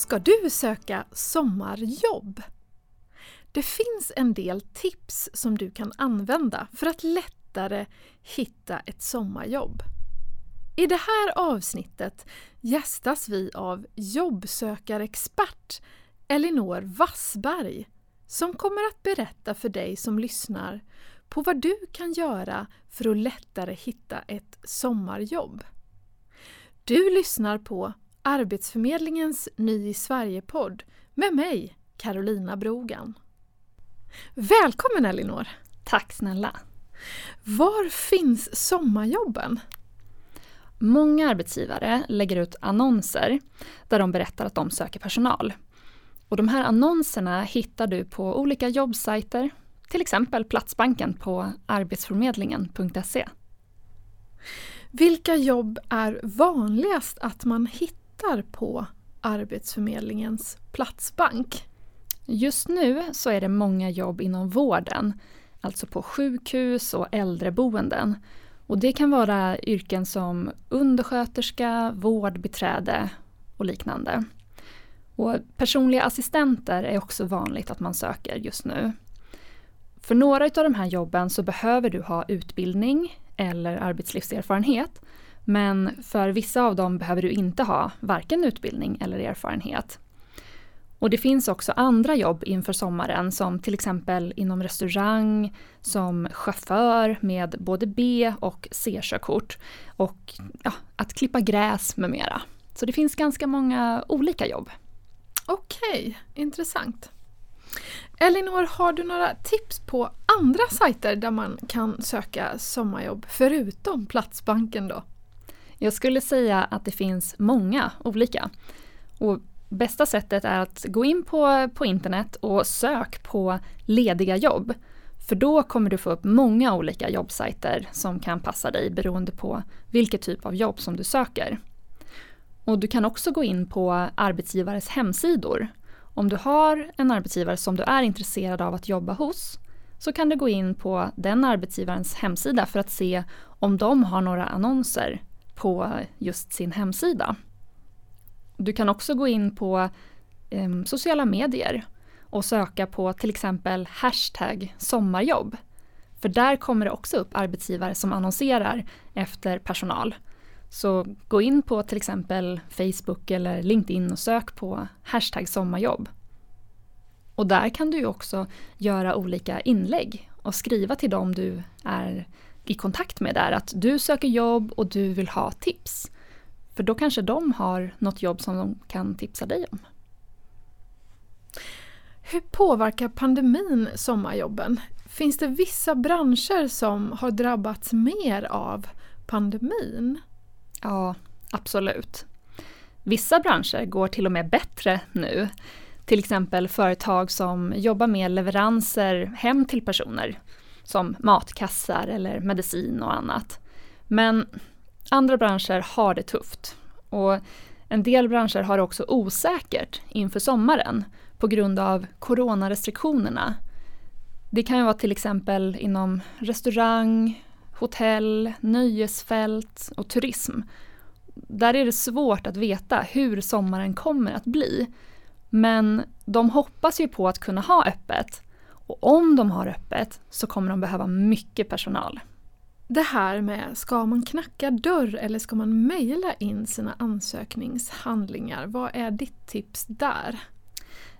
Ska du söka sommarjobb? Det finns en del tips som du kan använda för att lättare hitta ett sommarjobb. I det här avsnittet gästas vi av jobbsökarexpert Elinor Wassberg som kommer att berätta för dig som lyssnar på vad du kan göra för att lättare hitta ett sommarjobb. Du lyssnar på Arbetsförmedlingens Ny i Sverige-podd med mig, Carolina Brogan. Välkommen Elinor! Tack snälla! Var finns sommarjobben? Många arbetsgivare lägger ut annonser där de berättar att de söker personal. Och de här annonserna hittar du på olika jobbsajter, till exempel Platsbanken på arbetsförmedlingen.se. Vilka jobb är vanligast att man hittar på Arbetsförmedlingens Platsbank? Just nu så är det många jobb inom vården, alltså på sjukhus och äldreboenden. Och det kan vara yrken som undersköterska, vårdbiträde och liknande. Och personliga assistenter är också vanligt att man söker just nu. För några av de här jobben så behöver du ha utbildning eller arbetslivserfarenhet. Men för vissa av dem behöver du inte ha varken utbildning eller erfarenhet. Och det finns också andra jobb inför sommaren som till exempel inom restaurang, som chaufför med både B och C-körkort och ja, att klippa gräs med mera. Så det finns ganska många olika jobb. Okej, intressant. Elinor, har du några tips på andra sajter där man kan söka sommarjobb förutom Platsbanken då? Jag skulle säga att det finns många olika. Och bästa sättet är att gå in på, på internet och sök på lediga jobb. För då kommer du få upp många olika jobbsajter som kan passa dig beroende på vilket typ av jobb som du söker. Och du kan också gå in på arbetsgivares hemsidor. Om du har en arbetsgivare som du är intresserad av att jobba hos så kan du gå in på den arbetsgivarens hemsida för att se om de har några annonser på just sin hemsida. Du kan också gå in på eh, sociala medier och söka på till exempel hashtag sommarjobb. För där kommer det också upp arbetsgivare som annonserar efter personal. Så gå in på till exempel Facebook eller LinkedIn och sök på hashtag sommarjobb. Och där kan du också göra olika inlägg och skriva till dem du är i kontakt med där att du söker jobb och du vill ha tips. För då kanske de har något jobb som de kan tipsa dig om. Hur påverkar pandemin sommarjobben? Finns det vissa branscher som har drabbats mer av pandemin? Ja, absolut. Vissa branscher går till och med bättre nu. Till exempel företag som jobbar med leveranser hem till personer, som matkassar eller medicin och annat. Men andra branscher har det tufft. Och en del branscher har det också osäkert inför sommaren på grund av coronarestriktionerna. Det kan ju vara till exempel inom restaurang, hotell, nöjesfält och turism. Där är det svårt att veta hur sommaren kommer att bli. Men de hoppas ju på att kunna ha öppet. Och om de har öppet så kommer de behöva mycket personal. Det här med, ska man knacka dörr eller ska man mejla in sina ansökningshandlingar? Vad är ditt tips där?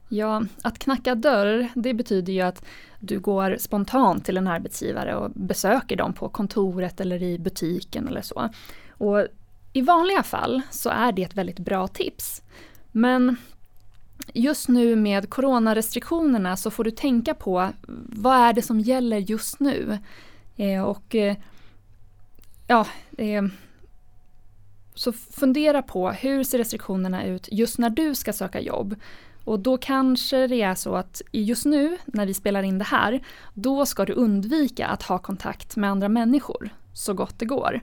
Ja, att knacka dörr, det betyder ju att du går spontant till en arbetsgivare och besöker dem på kontoret eller i butiken eller så. Och I vanliga fall så är det ett väldigt bra tips. Men just nu med coronarestriktionerna så får du tänka på vad är det som gäller just nu? Eh, och eh, ja, eh, så fundera på hur ser restriktionerna ut just när du ska söka jobb? Och då kanske det är så att just nu när vi spelar in det här, då ska du undvika att ha kontakt med andra människor så gott det går.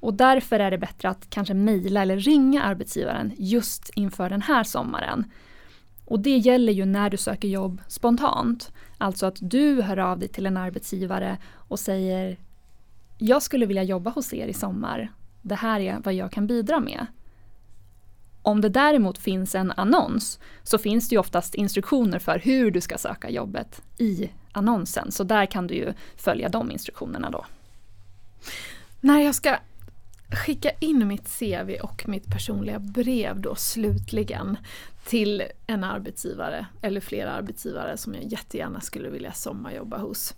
Och därför är det bättre att kanske mejla eller ringa arbetsgivaren just inför den här sommaren. Och det gäller ju när du söker jobb spontant. Alltså att du hör av dig till en arbetsgivare och säger Jag skulle vilja jobba hos er i sommar. Det här är vad jag kan bidra med. Om det däremot finns en annons så finns det ju oftast instruktioner för hur du ska söka jobbet i annonsen. Så där kan du ju följa de instruktionerna då. När jag ska skicka in mitt CV och mitt personliga brev då slutligen till en arbetsgivare eller flera arbetsgivare som jag jättegärna skulle vilja sommarjobba hos.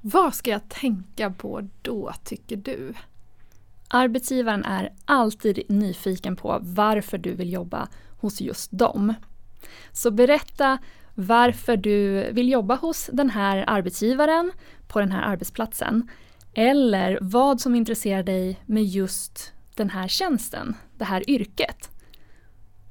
Vad ska jag tänka på då tycker du? Arbetsgivaren är alltid nyfiken på varför du vill jobba hos just dem. Så berätta varför du vill jobba hos den här arbetsgivaren på den här arbetsplatsen. Eller vad som intresserar dig med just den här tjänsten, det här yrket.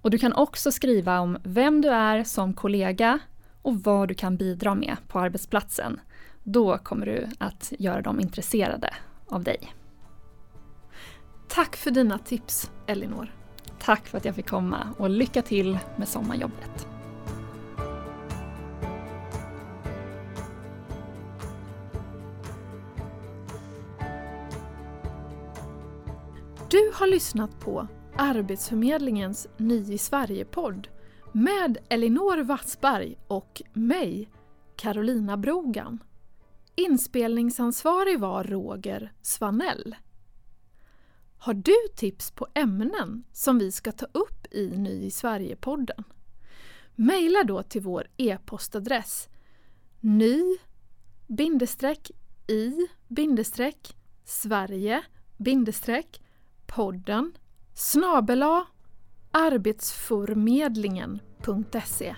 Och du kan också skriva om vem du är som kollega och vad du kan bidra med på arbetsplatsen. Då kommer du att göra dem intresserade av dig. Tack för dina tips, Elinor. Tack för att jag fick komma och lycka till med sommarjobbet. Du har lyssnat på Arbetsförmedlingens Ny i Sverige-podd med Elinor Wassberg och mig, Carolina Brogan. Inspelningsansvarig var Roger Svanell. Har du tips på ämnen som vi ska ta upp i Ny i Sverige-podden? Maila då till vår e-postadress ny i Sverige podden snabela arbetsförmedlingen.se